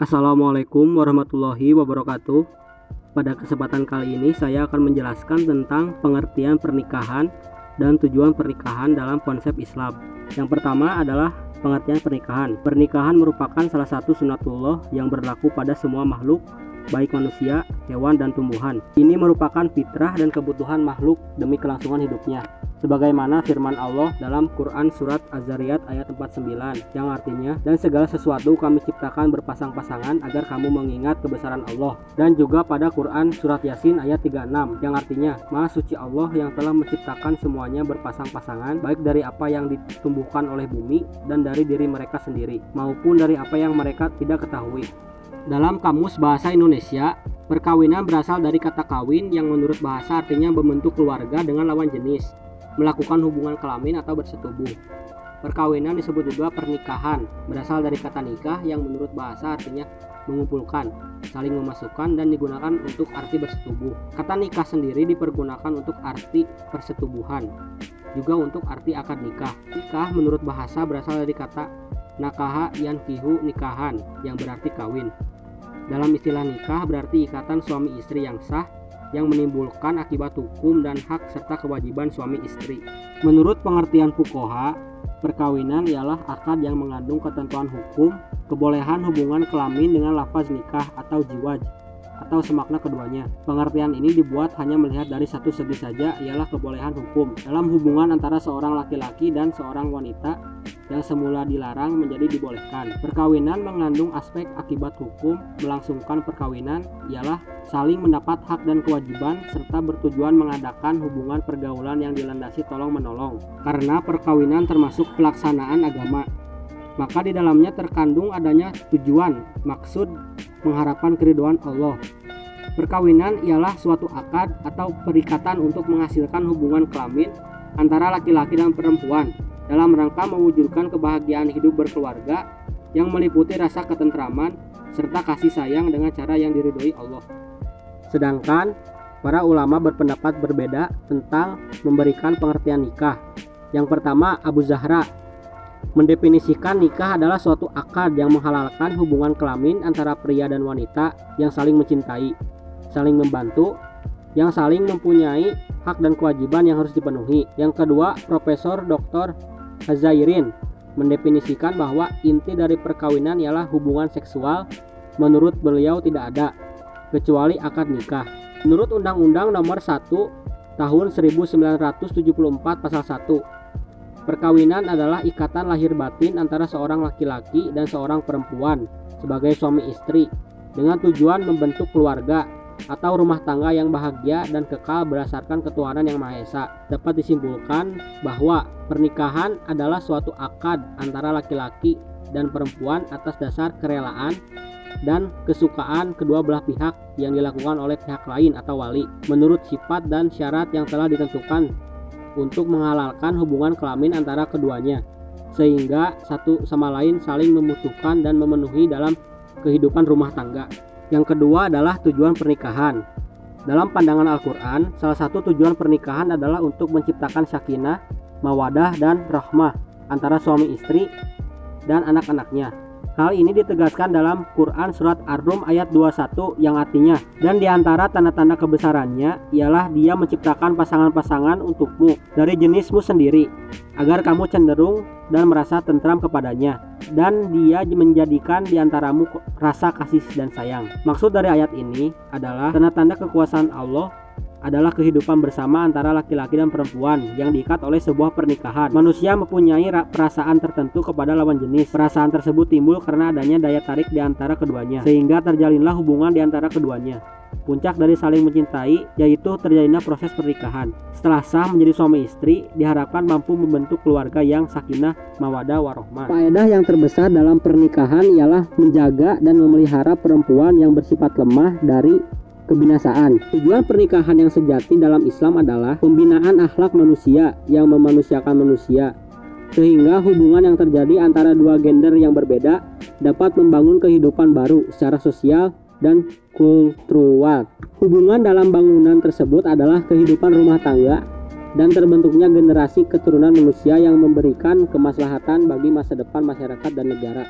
Assalamualaikum warahmatullahi wabarakatuh. Pada kesempatan kali ini saya akan menjelaskan tentang pengertian pernikahan dan tujuan pernikahan dalam konsep Islam. Yang pertama adalah pengertian pernikahan. Pernikahan merupakan salah satu sunatullah yang berlaku pada semua makhluk, baik manusia, hewan, dan tumbuhan. Ini merupakan fitrah dan kebutuhan makhluk demi kelangsungan hidupnya sebagaimana firman Allah dalam Quran surat Az-Zariyat ayat 49 yang artinya dan segala sesuatu kami ciptakan berpasang-pasangan agar kamu mengingat kebesaran Allah. Dan juga pada Quran surat Yasin ayat 36 yang artinya Maha suci Allah yang telah menciptakan semuanya berpasang-pasangan baik dari apa yang ditumbuhkan oleh bumi dan dari diri mereka sendiri maupun dari apa yang mereka tidak ketahui. Dalam kamus bahasa Indonesia, perkawinan berasal dari kata kawin yang menurut bahasa artinya membentuk keluarga dengan lawan jenis melakukan hubungan kelamin atau bersetubuh. Perkawinan disebut juga pernikahan, berasal dari kata nikah yang menurut bahasa artinya mengumpulkan, saling memasukkan dan digunakan untuk arti bersetubuh. Kata nikah sendiri dipergunakan untuk arti persetubuhan, juga untuk arti akad nikah. Nikah menurut bahasa berasal dari kata nakaha yang kihu nikahan yang berarti kawin. Dalam istilah nikah berarti ikatan suami istri yang sah yang menimbulkan akibat hukum dan hak serta kewajiban suami istri. Menurut pengertian Fukoha, perkawinan ialah akad yang mengandung ketentuan hukum, kebolehan hubungan kelamin dengan lafaz nikah atau jiwaj atau semakna keduanya. Pengertian ini dibuat hanya melihat dari satu segi saja ialah kebolehan hukum dalam hubungan antara seorang laki-laki dan seorang wanita yang semula dilarang menjadi dibolehkan. Perkawinan mengandung aspek akibat hukum, melangsungkan perkawinan ialah saling mendapat hak dan kewajiban serta bertujuan mengadakan hubungan pergaulan yang dilandasi tolong-menolong. Karena perkawinan termasuk pelaksanaan agama, maka di dalamnya terkandung adanya tujuan, maksud, mengharapkan keriduan Allah. Perkawinan ialah suatu akad atau perikatan untuk menghasilkan hubungan kelamin antara laki-laki dan perempuan dalam rangka mewujudkan kebahagiaan hidup berkeluarga yang meliputi rasa ketentraman serta kasih sayang dengan cara yang diridhoi Allah. Sedangkan para ulama berpendapat berbeda tentang memberikan pengertian nikah. Yang pertama Abu Zahra mendefinisikan nikah adalah suatu akad yang menghalalkan hubungan kelamin antara pria dan wanita yang saling mencintai, saling membantu, yang saling mempunyai hak dan kewajiban yang harus dipenuhi. Yang kedua, Profesor Dr. Hazairin mendefinisikan bahwa inti dari perkawinan ialah hubungan seksual menurut beliau tidak ada kecuali akad nikah. Menurut Undang-Undang Nomor 1 Tahun 1974 Pasal 1 Perkawinan adalah ikatan lahir batin antara seorang laki-laki dan seorang perempuan sebagai suami istri dengan tujuan membentuk keluarga atau rumah tangga yang bahagia dan kekal berdasarkan ketuhanan yang Maha Esa. Dapat disimpulkan bahwa pernikahan adalah suatu akad antara laki-laki dan perempuan atas dasar kerelaan dan kesukaan kedua belah pihak yang dilakukan oleh pihak lain atau wali menurut sifat dan syarat yang telah ditentukan untuk menghalalkan hubungan kelamin antara keduanya sehingga satu sama lain saling membutuhkan dan memenuhi dalam kehidupan rumah tangga. Yang kedua adalah tujuan pernikahan. Dalam pandangan Al-Quran, salah satu tujuan pernikahan adalah untuk menciptakan sakinah, mawadah, dan rahmah antara suami istri dan anak-anaknya. Hal ini ditegaskan dalam Quran Surat Ar-Rum ayat 21 yang artinya Dan di antara tanda-tanda kebesarannya ialah dia menciptakan pasangan-pasangan untukmu dari jenismu sendiri Agar kamu cenderung dan merasa tentram kepadanya Dan dia menjadikan diantaramu rasa kasih dan sayang. Maksud dari ayat ini adalah tanda-tanda kekuasaan Allah adalah kehidupan bersama antara laki-laki dan perempuan yang diikat oleh sebuah pernikahan. Manusia mempunyai perasaan tertentu kepada lawan jenis. Perasaan tersebut timbul karena adanya daya tarik di antara keduanya, sehingga terjalinlah hubungan di antara keduanya. Puncak dari saling mencintai yaitu terjadinya proses pernikahan. Setelah sah menjadi suami istri, diharapkan mampu membentuk keluarga yang sakinah, mawadah, warohmah. Faedah yang terbesar dalam pernikahan ialah menjaga dan memelihara perempuan yang bersifat lemah dari kebinasaan. Tujuan pernikahan yang sejati dalam Islam adalah pembinaan akhlak manusia yang memanusiakan manusia sehingga hubungan yang terjadi antara dua gender yang berbeda dapat membangun kehidupan baru secara sosial dan kultural. Hubungan dalam bangunan tersebut adalah kehidupan rumah tangga dan terbentuknya generasi keturunan manusia yang memberikan kemaslahatan bagi masa depan masyarakat dan negara.